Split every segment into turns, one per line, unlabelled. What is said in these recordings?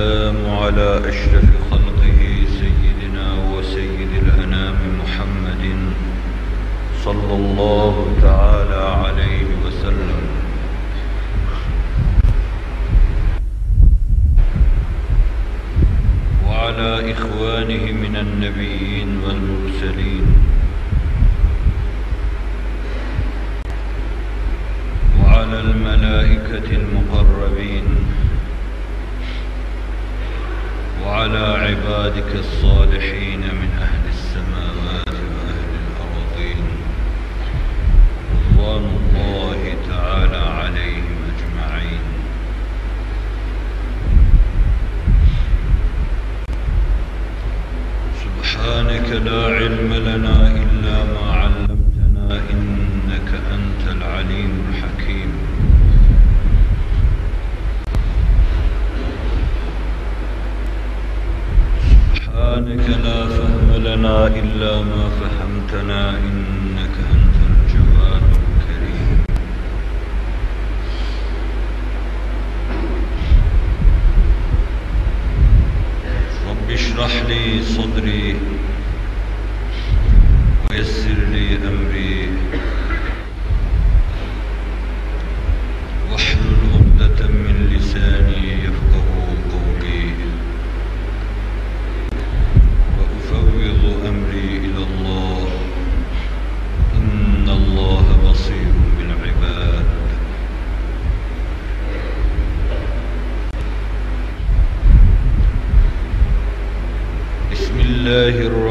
والسلام على أشرف خلقه سيدنا وسيد الأنام محمد صلى الله تعالى عليه وسلم. وعلى إخوانه من النبيين والمرسلين. وعلى الملائكة المقربين. وعلى عبادك الصالحين من أهل السماوات وأهل الأرضين. رضوان الله تعالى عليهم أجمعين. سبحانك لا علم لنا إلا ما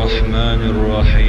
الرحمن الرحيم.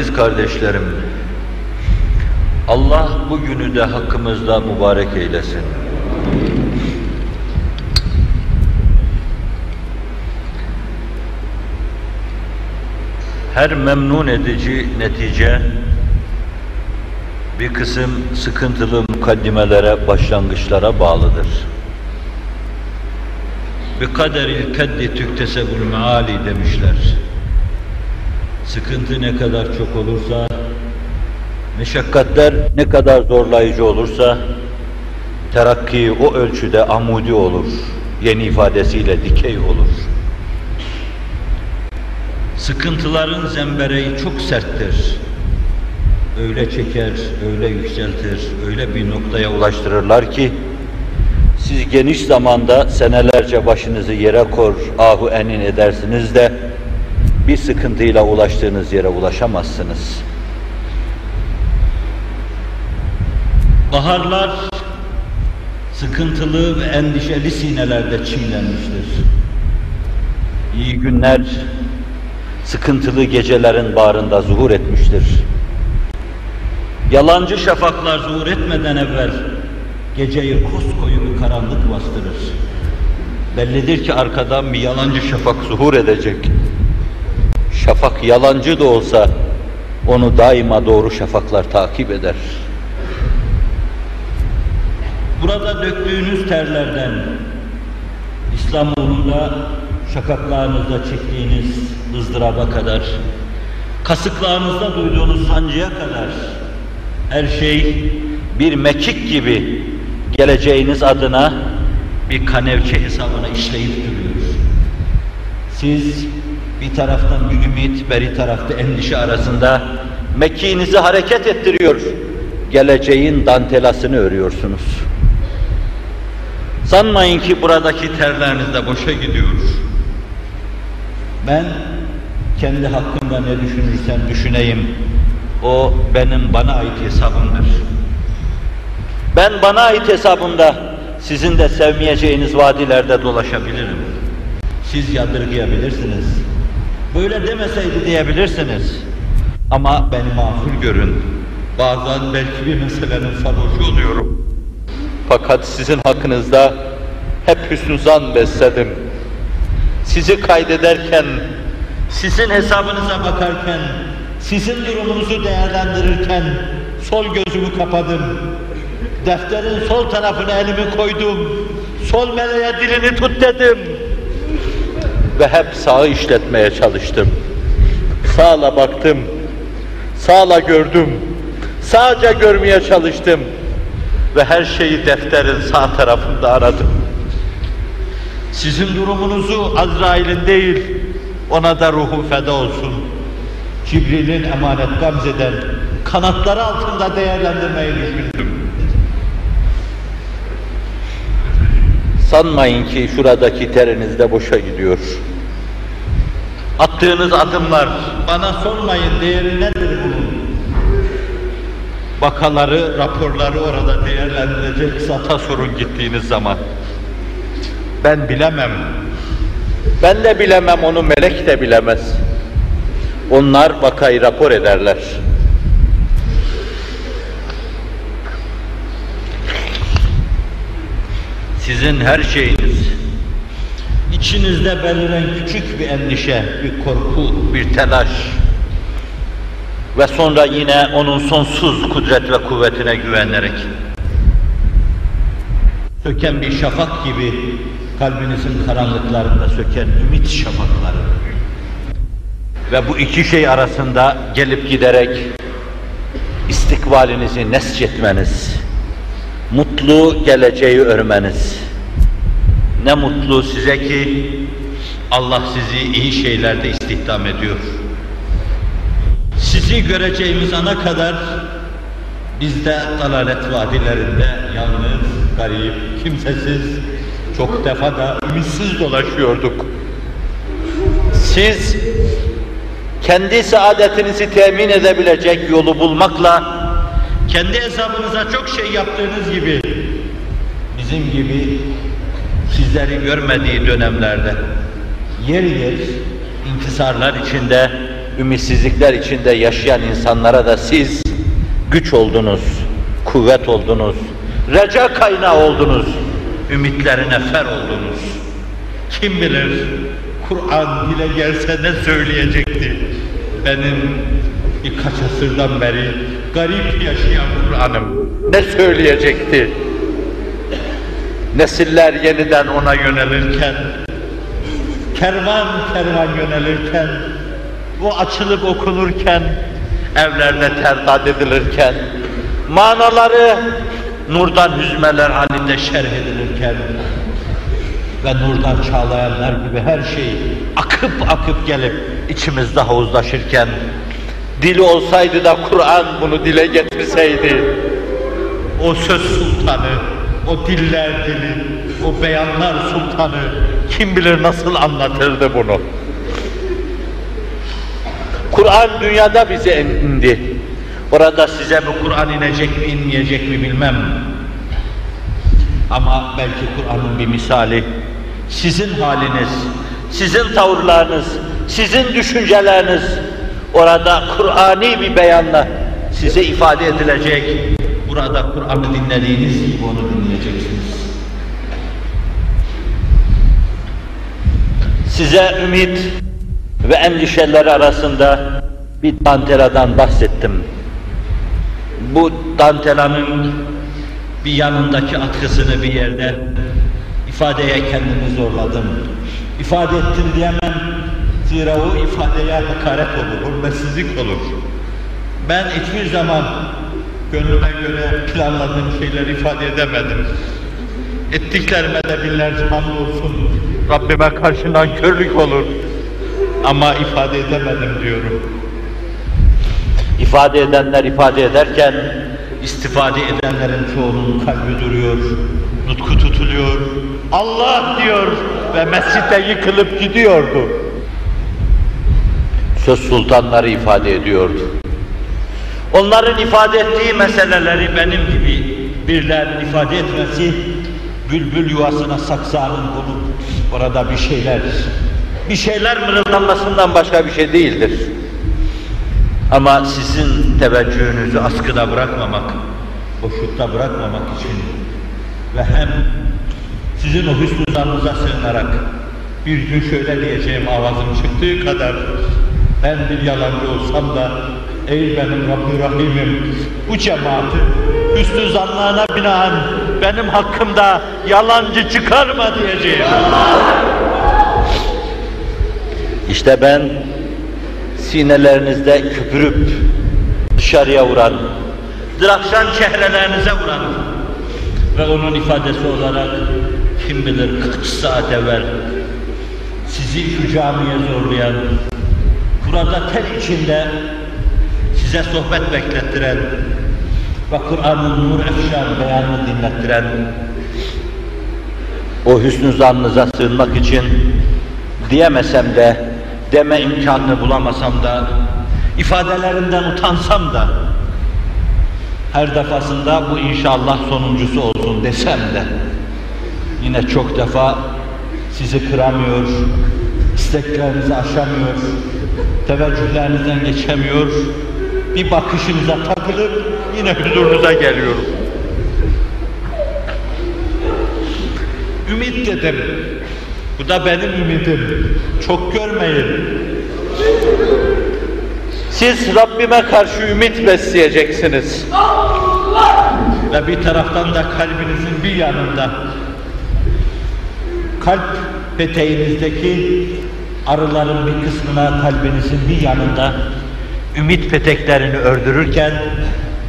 Aziz kardeşlerim, Allah bugünü de hakkımızda mübarek eylesin. Her memnun edici netice bir kısım sıkıntılı mukaddimelere, başlangıçlara bağlıdır. Bir kaderil keddi tüktesebul meali demişler. Sıkıntı ne kadar çok olursa, meşakkatler ne kadar zorlayıcı olursa, terakki o ölçüde amudi olur, yeni ifadesiyle dikey olur. Sıkıntıların zembereği çok serttir. Öyle çeker, öyle yükseltir, öyle bir noktaya ulaştırırlar ki, siz geniş zamanda senelerce başınızı yere kor, ahu enin edersiniz de, bir sıkıntıyla ulaştığınız yere ulaşamazsınız. Baharlar sıkıntılı ve endişeli sinelerde çiğlenmiştir. İyi günler sıkıntılı gecelerin bağrında zuhur etmiştir. Yalancı şafaklar zuhur etmeden evvel geceyi koskoyu bir karanlık bastırır. Bellidir ki arkadan bir yalancı şafak zuhur edecek. Şafak yalancı da olsa onu daima doğru şafaklar takip eder. Burada döktüğünüz terlerden, İslam uğrunda şakaklarınızda çektiğiniz ızdıraba kadar, kasıklarınızda duyduğunuz sancıya kadar her şey bir mekik gibi geleceğiniz adına bir kanevçe hesabına işleyip duruyor. Siz bir taraftan bir ümit, beri tarafta endişe arasında mekiğinizi hareket ettiriyor. Geleceğin dantelasını örüyorsunuz. Sanmayın ki buradaki terleriniz de boşa gidiyor. Ben kendi hakkımda ne düşünürsem düşüneyim, o benim bana ait hesabımdır. Ben bana ait hesabımda sizin de sevmeyeceğiniz vadilerde dolaşabilirim. Siz yadırgayabilirsiniz. Böyle demeseydi diyebilirsiniz. Ama beni mağfur görün. Bazen belki bir meselenin sarhoşu oluyorum. Fakat sizin hakkınızda hep hüsnü zan besledim. Sizi kaydederken, sizin hesabınıza bakarken, sizin durumunuzu değerlendirirken sol gözümü kapadım. Defterin sol tarafına elimi koydum. Sol meleğe dilini tut dedim. Ve hep sağı işletmeye çalıştım. Sağla baktım. Sağla gördüm. Sağca görmeye çalıştım. Ve her şeyi defterin sağ tarafında aradım. Sizin durumunuzu Azrail'in değil, ona da ruhu feda olsun. Cibril'in emanet gamzeden kanatları altında değerlendirmeyi düşündüm. Sanmayın ki şuradaki teriniz de boşa gidiyor. Attığınız adımlar, bana sormayın değeri nedir bunun? Bakaları, raporları orada değerlendirecek zata sorun gittiğiniz zaman. Ben bilemem. Ben de bilemem, onu melek de bilemez. Onlar vakayı rapor ederler. Sizin her şeyiniz, içinizde beliren küçük bir endişe, bir korku, bir telaş. Ve sonra yine onun sonsuz kudret ve kuvvetine güvenerek söken bir şafak gibi kalbinizin karanlıklarında söken ümit şafakları. Ve bu iki şey arasında gelip giderek istikbalinizi nesçetmeniz, mutlu geleceği örmeniz. Ne mutlu size ki Allah sizi iyi şeylerde istihdam ediyor. Sizi göreceğimiz ana kadar biz de dalalet vadilerinde yalnız, garip, kimsesiz, çok defa da ümitsiz dolaşıyorduk. Siz kendi saadetinizi temin edebilecek yolu bulmakla kendi hesabınıza çok şey yaptığınız gibi bizim gibi sizleri görmediği dönemlerde yer yer inkisarlar içinde, ümitsizlikler içinde yaşayan insanlara da siz güç oldunuz, kuvvet oldunuz, reca kaynağı oldunuz, ümitlerine fer oldunuz. Kim bilir Kur'an dile gelse ne söyleyecekti? Benim birkaç asırdan beri garip yaşayan Kur'an'ım ne söyleyecekti? Nesiller yeniden ona yönelirken, kervan kervan yönelirken, bu açılıp okunurken, evlerde terdat edilirken, manaları nurdan hüzmeler halinde şerh edilirken ve nurdan çağlayanlar gibi her şey akıp akıp gelip içimizde havuzlaşırken, dili olsaydı da Kur'an bunu dile getirseydi, o söz sultanı, o diller dili, o beyanlar sultanı kim bilir nasıl anlatırdı bunu. Kur'an dünyada bize indi. Orada size bu Kur'an inecek mi inmeyecek mi bilmem. Ama belki Kur'an'ın bir misali sizin haliniz, sizin tavırlarınız, sizin düşünceleriniz orada Kur'ani bir beyanla size ifade edilecek. Burada Kur'an'ı dinlediğiniz gibi onu dinleyeceksiniz. Size ümit ve endişeler arasında bir danteladan bahsettim. Bu dantelanın bir yanındaki atkısını bir yerde ifadeye kendimi zorladım. İfade ettim diyemem. Zira o ifadeye hakaret olur, hürmetsizlik olur. Ben hiçbir zaman gönlüme göre planladığım şeyleri ifade edemedim. Ettiklerime de binlerce hamdolsun. Rabbime karşı nankörlük olur. Ama ifade edemedim diyorum. İfade edenler ifade ederken, istifade edenlerin çoğunun kalbi duruyor, nutku tutuluyor, Allah diyor ve mescitte yıkılıp gidiyordu. Söz sultanları ifade ediyordu. Onların ifade ettiği meseleleri benim gibi birlerinin ifade etmesi, bülbül yuvasına saksağının bulup orada bir şeyler, bir şeyler mırıldanmasından başka bir şey değildir. Ama sizin teveccühünüzü askıda bırakmamak, boşlukta bırakmamak için ve hem sizin o hüsnü sığınarak bir gün şöyle diyeceğim avazım çıktığı kadar ben bir yalancı olsam da ey benim Rabbi Rahim'im bu cemaati hüsnü zannına binaen benim hakkımda yalancı çıkarma diyeceğim. İşte ben sinelerinizde köpürüp dışarıya vuran, drakşan çehrelerinize vuran ve onun ifadesi olarak kim bilir kaç saat evvel sizi şu camiye zorlayan, burada ter içinde size sohbet beklettiren ve Kur'an'ın nur efşan beyanını dinlettiren o hüsnü zannınıza sığınmak için diyemesem de deme imkanını bulamasam da ifadelerinden utansam da her defasında bu inşallah sonuncusu olsun desem de yine çok defa sizi kıramıyor, isteklerinizi aşamıyor, teveccühlerinizden geçemiyor, bir bakışınıza takılıp yine huzurunuza geliyorum. Ümit dedim. Bu da benim ümidim. Çok görmeyin. Siz Rabbime karşı ümit besleyeceksiniz. Ve bir taraftan da kalbinizin bir yanında kalp peteğinizdeki arıların bir kısmına kalbinizin bir yanında ümit peteklerini ördürürken,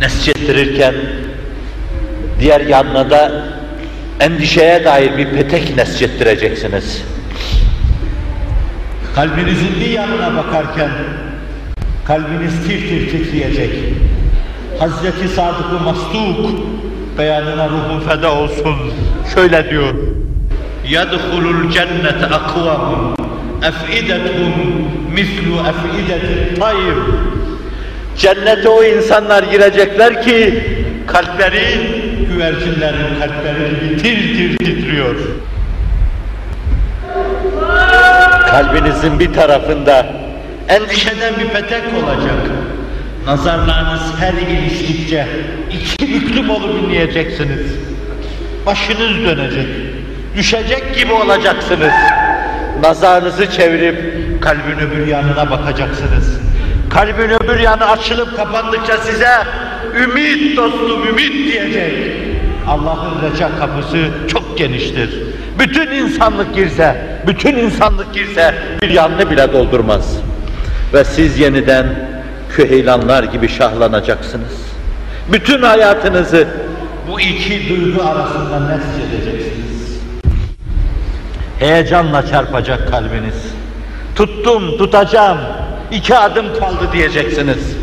nesçettirirken diğer yanına da endişeye dair bir petek nesçettireceksiniz. Kalbinizin bir yanına bakarken kalbiniz tir tir titreyecek. Hazreti Sadık-ı Mastuk beyanına ruhum feda olsun. Şöyle diyor. يَدْخُلُ الْجَنَّةَ اَقْوَمٌ اَفْئِدَتْهُمْ مِثْلُ اَفْئِدَةِ الطَّيْرِ Cennete o insanlar girecekler ki kalpleri güvercinlerin kalpleri gibi tir tir titriyor. Kalbinizin bir tarafında endişeden bir petek olacak. Nazarlarınız her iliştikçe iki büklüm olup inleyeceksiniz. Başınız dönecek, düşecek gibi olacaksınız. Nazarınızı çevirip kalbin öbür yanına bakacaksınız. Kalbin öbür yanı açılıp kapandıkça size ümit dostum ümit diyecek. Allah'ın reca kapısı çok geniştir. Bütün insanlık girse, bütün insanlık girse bir yanını bile doldurmaz. Ve siz yeniden küheylanlar gibi şahlanacaksınız. Bütün hayatınızı bu iki duygu arasında nescedeceksiniz. Heyecanla çarpacak kalbiniz. Tuttum, tutacağım, iki adım kaldı diyeceksiniz.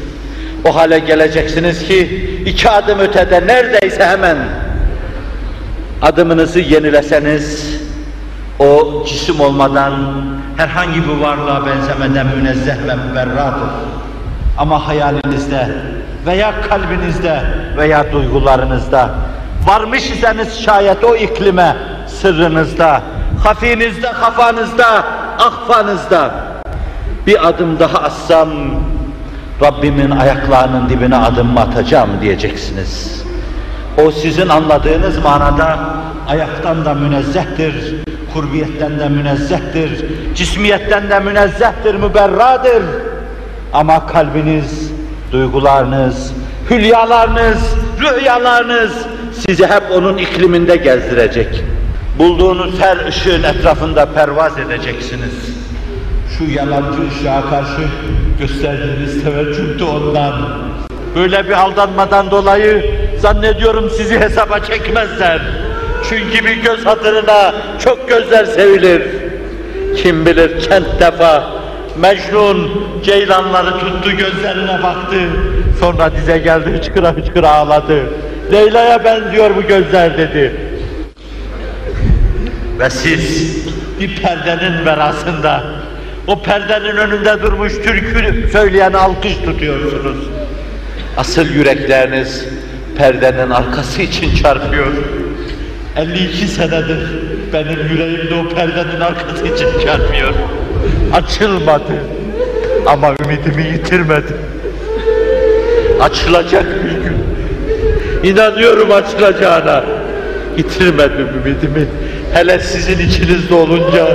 O hale geleceksiniz ki iki adım ötede neredeyse hemen adımınızı yenileseniz o cisim olmadan herhangi bir varlığa benzemeden münezzeh ve müberradır. Ama hayalinizde veya kalbinizde veya duygularınızda varmış iseniz şayet o iklime sırrınızda, hafinizde, kafanızda, ahfanızda bir adım daha atsam Rabbimin ayaklarının dibine adım atacağım diyeceksiniz. O sizin anladığınız manada ayaktan da münezzehtir, kurbiyetten de münezzehtir, cismiyetten de münezzehtir, müberradır. Ama kalbiniz, duygularınız, hülyalarınız, rüyalarınız sizi hep onun ikliminde gezdirecek. Bulduğunuz her ışığın etrafında pervaz edeceksiniz. Şu yalancı ışığa karşı gösterdiğiniz teveccüh de ondan. Böyle bir aldanmadan dolayı zannediyorum sizi hesaba çekmezler. Çünkü bir göz hatırına çok gözler sevilir. Kim bilir kent defa Mecnun ceylanları tuttu gözlerine baktı. Sonra dize geldi hıçkıra hıçkıra ağladı. Leyla'ya benziyor bu gözler dedi. Ve siz bir perdenin verasında o perdenin önünde durmuş türkü söyleyen alkış tutuyorsunuz. Asıl yürekleriniz perdenin arkası için çarpıyor. 52 senedir benim yüreğimde o perdenin arkası için çarpıyor. Açılmadı ama ümidimi yitirmedim. Açılacak bir gün. İnanıyorum açılacağına. Yitirmedim ümidimi. Hele sizin içinizde olunca,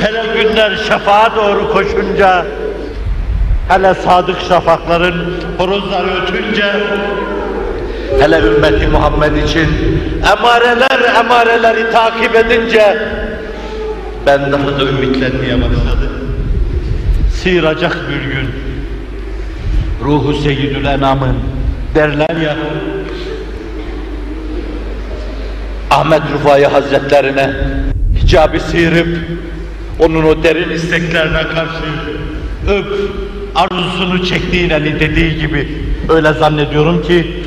hele günler şafağa doğru koşunca, hele sadık şafakların horozları ötünce, hele ümmeti Muhammed için emareler emareleri takip edince, ben daha da ümitlenmeye başladım. Sıyıracak bir gün, ruhu seyyidül enamın derler ya, Ahmet Rufai Hazretlerine hicabı sıyırıp onun o derin isteklerine karşı öp arzusunu çektiğin eli dediği gibi öyle zannediyorum ki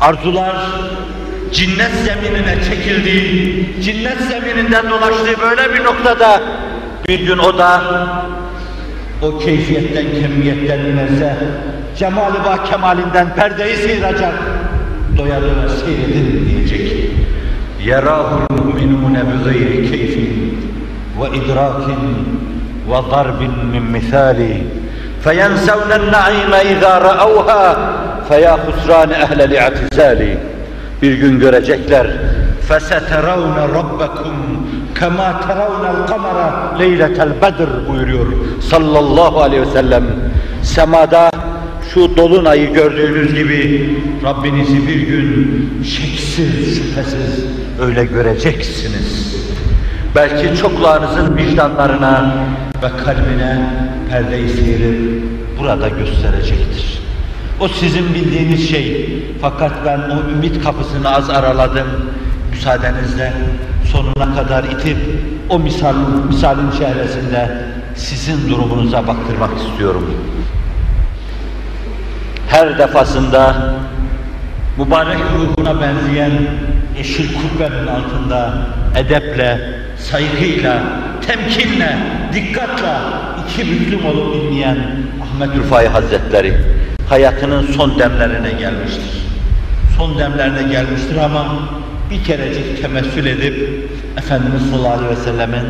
arzular cinnet zeminine çekildiği, cinnet zemininden dolaştığı böyle bir noktada bir gün o da o keyfiyetten, kemiyetten inerse cemali kemalinden perdeyi sıyıracak doya doya seyredin diyecek. يراه المؤمنون بغير كيف وإدراك وضرب من مثال فينسون النعيم إذا رأوها فيا خسران أهل الاعتزال bir gün görecekler فَسَتَرَوْنَ رَبَّكُمْ كَمَا تَرَوْنَ الْقَمَرَ لَيْلَةَ الْبَدْرِ buyuruyor sallallahu aleyhi ve sellem. Semada şu dolunayı gördüğünüz gibi Rabbinizi bir gün şeksiz, şüphesiz öyle göreceksiniz. Belki çoklarınızın vicdanlarına ve kalbine perdeyi seyirip burada gösterecektir. O sizin bildiğiniz şey. Fakat ben o ümit kapısını az araladım. Müsaadenizle sonuna kadar itip o misal, misalin çehresinde sizin durumunuza baktırmak istiyorum. Her defasında mübarek ruhuna benzeyen yeşil kubbenin altında edeple, saygıyla, temkinle, dikkatle iki büklüm olup dinleyen Ahmet Rufai Hazretleri hayatının son demlerine gelmiştir. Son demlerine gelmiştir ama bir kerecik temessül edip Efendimiz sallallahu aleyhi ve sellemin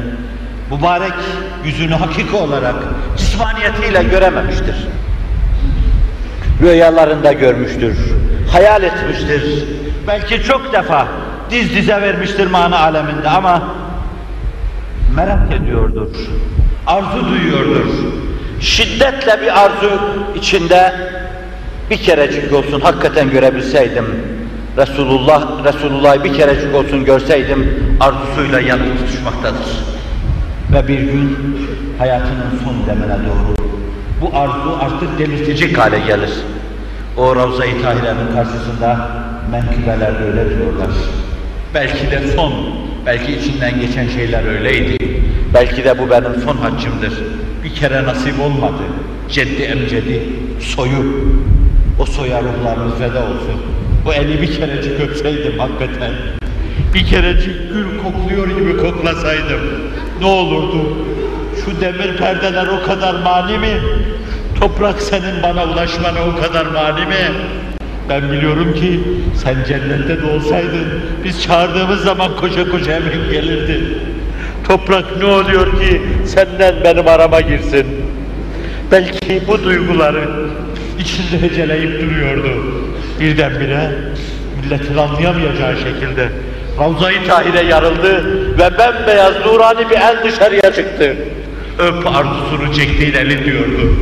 mübarek yüzünü hakiki olarak cismaniyetiyle görememiştir. Rüyalarında görmüştür, hayal etmiştir. Belki çok defa diz dize vermiştir mana aleminde ama merak ediyordur, arzu duyuyordur. Şiddetle bir arzu içinde bir kerecik olsun hakikaten görebilseydim, Resulullah, Resulullah'ı bir kerecik olsun görseydim arzusuyla yanıp tutuşmaktadır. Ve bir gün hayatının son demine doğru bu arzu artık delirtecek hale gelir. O Ravza-i Tahire'nin karşısında menkıbeler böyle diyorlar. Belki de son, belki içinden geçen şeyler öyleydi. Belki de bu benim son haccımdır. Bir kere nasip olmadı. Ceddi emcedi, soyu, o soya ruhlarımız feda olsun. O eli bir kerecik öpseydim hakikaten. Bir kerecik gül kokluyor gibi koklasaydım. Ne olurdu? Şu demir perdeler o kadar mani mi? Toprak senin bana ulaşmana o kadar mani mi? Ben biliyorum ki sen cennette de olsaydın biz çağırdığımız zaman koşa koşa hemen gelirdin. Toprak ne oluyor ki senden benim arama girsin? Belki bu duyguları içinde heceleyip duruyordu. Birdenbire milletin anlayamayacağı şekilde Ravza-i Tahir'e yarıldı ve bembeyaz nurani bir el dışarıya çıktı. Öp arzusunu çektiğin eli diyordu.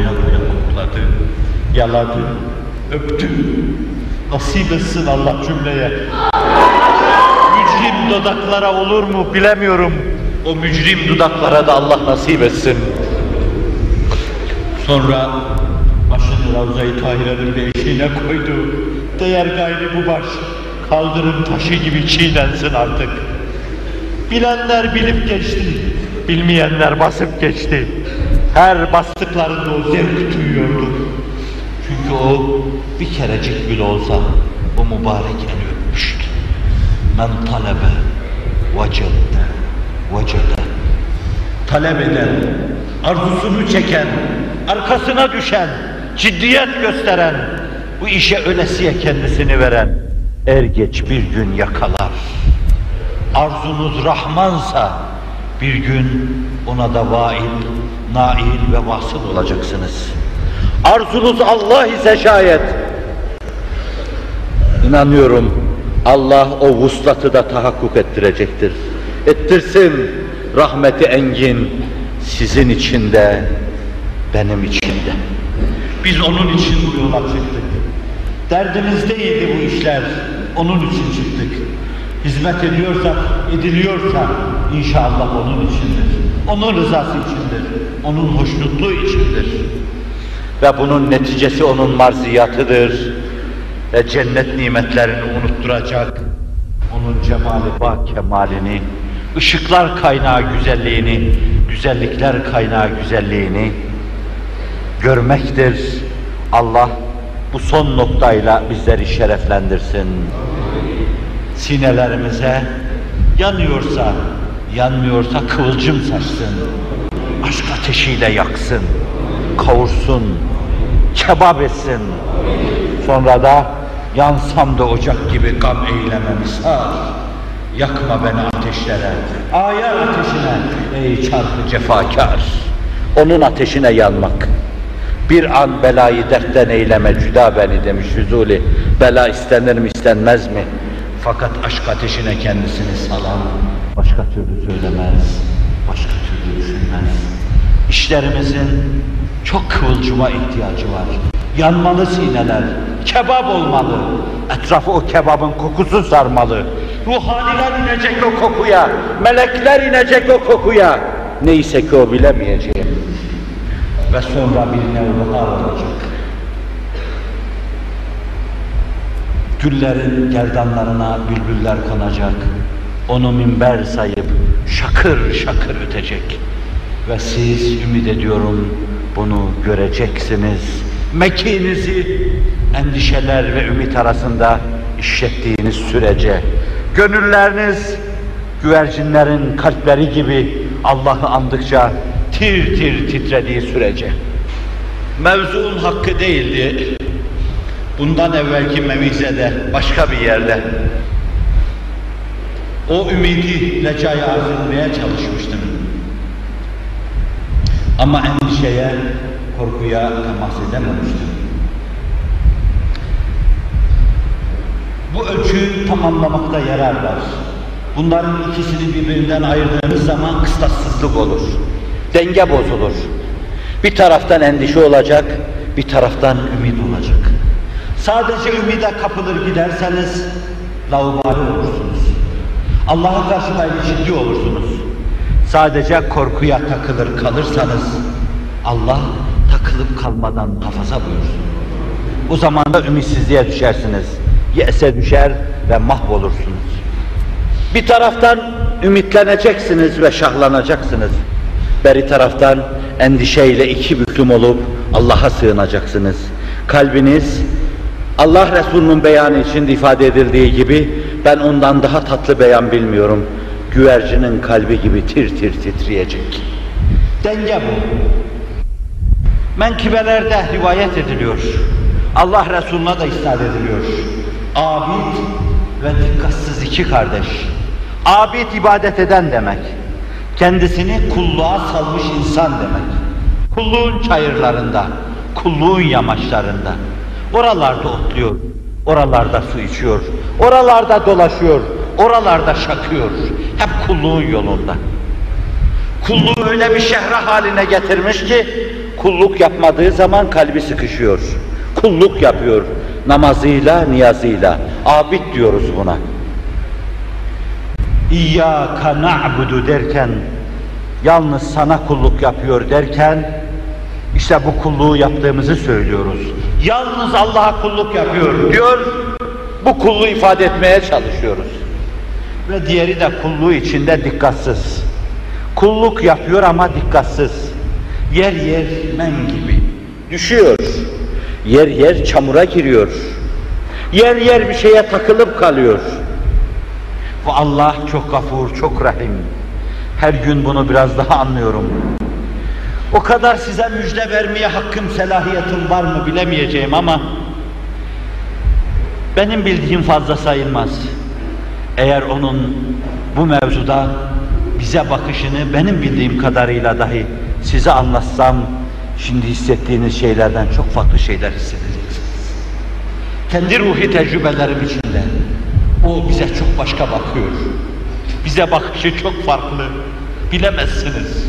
doya doya kokladı, yaladı, öptü. Nasip etsin Allah cümleye. Mücrim dudaklara olur mu bilemiyorum. O mücrim dudaklara da Allah nasip etsin. Sonra başını Ravza-i Tahire'nin beşiğine koydu. Değer gayri bu baş, kaldırım taşı gibi çiğnensin artık. Bilenler bilip geçti, bilmeyenler basıp geçti. Her bastıklarında o zevk duyuyordu. Çünkü o bir kerecik bile olsa o mübarek eli öpmüştü. Men talebe vecedde vecede. Talep eden, arzusunu çeken, arkasına düşen, ciddiyet gösteren, bu işe ölesiye kendisini veren, er geç bir gün yakalar. Arzunuz Rahmansa bir gün ona da vail, nail ve vasıl olacaksınız. Arzunuz Allah ise şayet İnanıyorum Allah o vuslatı da tahakkuk ettirecektir. Ettirsin rahmeti engin sizin için de benim için de. Biz onun için bu yola çıktık. Derdimiz değildi bu işler. Onun için çıktık. Hizmet ediyorsak, ediliyorsa inşallah onun içindir. Onun rızası içindir. Onun hoşnutluğu içindir. Ve bunun neticesi onun marziyatıdır. Ve cennet nimetlerini unutturacak. Onun cemali bak kemalini, ışıklar kaynağı güzelliğini, güzellikler kaynağı güzelliğini görmektir. Allah bu son noktayla bizleri şereflendirsin. Sinelerimize yanıyorsa, yanmıyorsa kıvılcım saçsın. Aşk ateşiyle yaksın, kavursun, kebap etsin. Sonra da yansam da ocak gibi gam eylememi sar. Yakma beni ateşlere, ayar ateşine ey çarpı cefakar. Onun ateşine yanmak. Bir an belayı dertten eyleme cüda beni demiş Füzuli. Bela istenir mi istenmez mi? Fakat aşk ateşine kendisini salan başka türlü söylemez, başka türlü düşünmez. İşlerimizin çok kıvılcıma ihtiyacı var. Yanmalı sineler, kebap olmalı. Etrafı o kebabın kokusu sarmalı. Ruhaniler inecek o kokuya, melekler inecek o kokuya. Neyse ki o bilemeyeceğim. Ve sonra bir nevruhar olacak. Güllerin gerdanlarına bülbüller konacak. Onu minber sayıp şakır şakır ötecek. Ve siz ümit ediyorum bunu göreceksiniz. Mekinizi endişeler ve ümit arasında işlettiğiniz sürece gönülleriniz güvercinlerin kalpleri gibi Allah'ı andıkça tir tir titrediği sürece mevzuun hakkı değildi. Bundan evvelki mevizede başka bir yerde o ümidi lecaya arz çalışmıştım. Ama endişeye, korkuya temas edememiştim. Bu ölçüyü tamamlamakta yarar var. Bunların ikisini birbirinden ayırdığınız zaman kıstassızlık olur. Denge bozulur. Bir taraftan endişe olacak, bir taraftan ümit olacak. Sadece ümide kapılır giderseniz laubali olursunuz. Allah'a karşı gayri ciddi olursunuz. Sadece korkuya takılır kalırsanız Allah takılıp kalmadan hafaza buyursun. O zaman da ümitsizliğe düşersiniz. Yese düşer ve mahvolursunuz. Bir taraftan ümitleneceksiniz ve şahlanacaksınız. Beri taraftan endişeyle iki büklüm olup Allah'a sığınacaksınız. Kalbiniz Allah Resulü'nün beyanı içinde ifade edildiği gibi ben ondan daha tatlı beyan bilmiyorum. Güvercinin kalbi gibi tir tir titreyecek. Denge bu. Menkibelerde rivayet ediliyor. Allah Resulü'ne da isnat ediliyor. Abid ve dikkatsiz iki kardeş. Abid ibadet eden demek. Kendisini kulluğa salmış insan demek. Kulluğun çayırlarında, kulluğun yamaçlarında. Oralarda otluyor, oralarda su içiyor, oralarda dolaşıyor, oralarda şakıyor. Hep kulluğun yolunda. Kulluğu öyle bir şehre haline getirmiş ki, kulluk yapmadığı zaman kalbi sıkışıyor. Kulluk yapıyor namazıyla, niyazıyla. Abid diyoruz buna. İyyâka na'budu derken, yalnız sana kulluk yapıyor derken, işte bu kulluğu yaptığımızı söylüyoruz. Yalnız Allah'a kulluk yapıyor diyor, bu kulluğu ifade etmeye çalışıyoruz. Ve diğeri de kulluğu içinde dikkatsiz. Kulluk yapıyor ama dikkatsiz. Yer yer men gibi. Düşüyor. Yer yer çamura giriyor. Yer yer bir şeye takılıp kalıyor. Ve Allah çok gafur, çok rahim. Her gün bunu biraz daha anlıyorum. O kadar size müjde vermeye hakkım, selahiyetim var mı bilemeyeceğim ama benim bildiğim fazla sayılmaz. Eğer onun bu mevzuda bize bakışını benim bildiğim kadarıyla dahi size anlatsam şimdi hissettiğiniz şeylerden çok farklı şeyler hissedeceksiniz. Kendi ruhi tecrübelerim içinde o bize çok başka bakıyor. Bize bakışı çok farklı. Bilemezsiniz.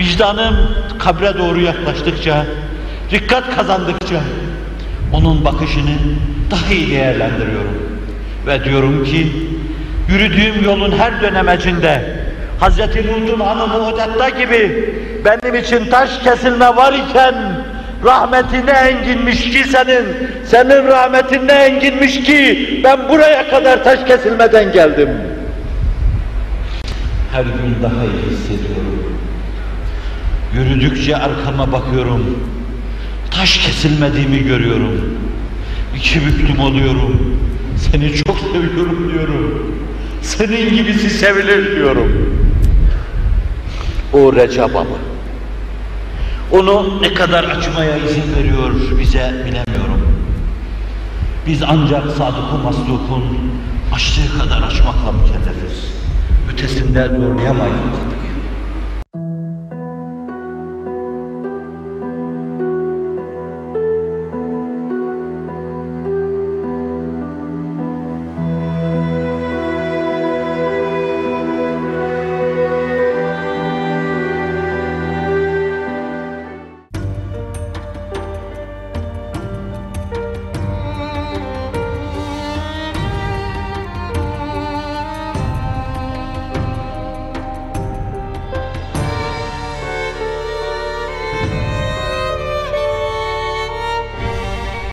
Vicdanım kabre doğru yaklaştıkça, dikkat kazandıkça onun bakışını daha iyi değerlendiriyorum. Ve diyorum ki yürüdüğüm yolun her dönemecinde Hz. Lut'un hanımı Odetta gibi benim için taş kesilme var iken rahmetine enginmiş ki senin, senin rahmetine enginmiş ki ben buraya kadar taş kesilmeden geldim. Her gün daha iyi hissediyorum. Yürüdükçe arkama bakıyorum. Taş kesilmediğimi görüyorum. İki büklüm oluyorum. Seni çok seviyorum diyorum. Senin gibisi sevilir diyorum. O Recep Baba. Onu ne kadar açmaya izin veriyor bize bilemiyorum. Biz ancak sadık-ı maslukun açtığı kadar açmakla mükellefiz. Ötesinde zorlayamayız.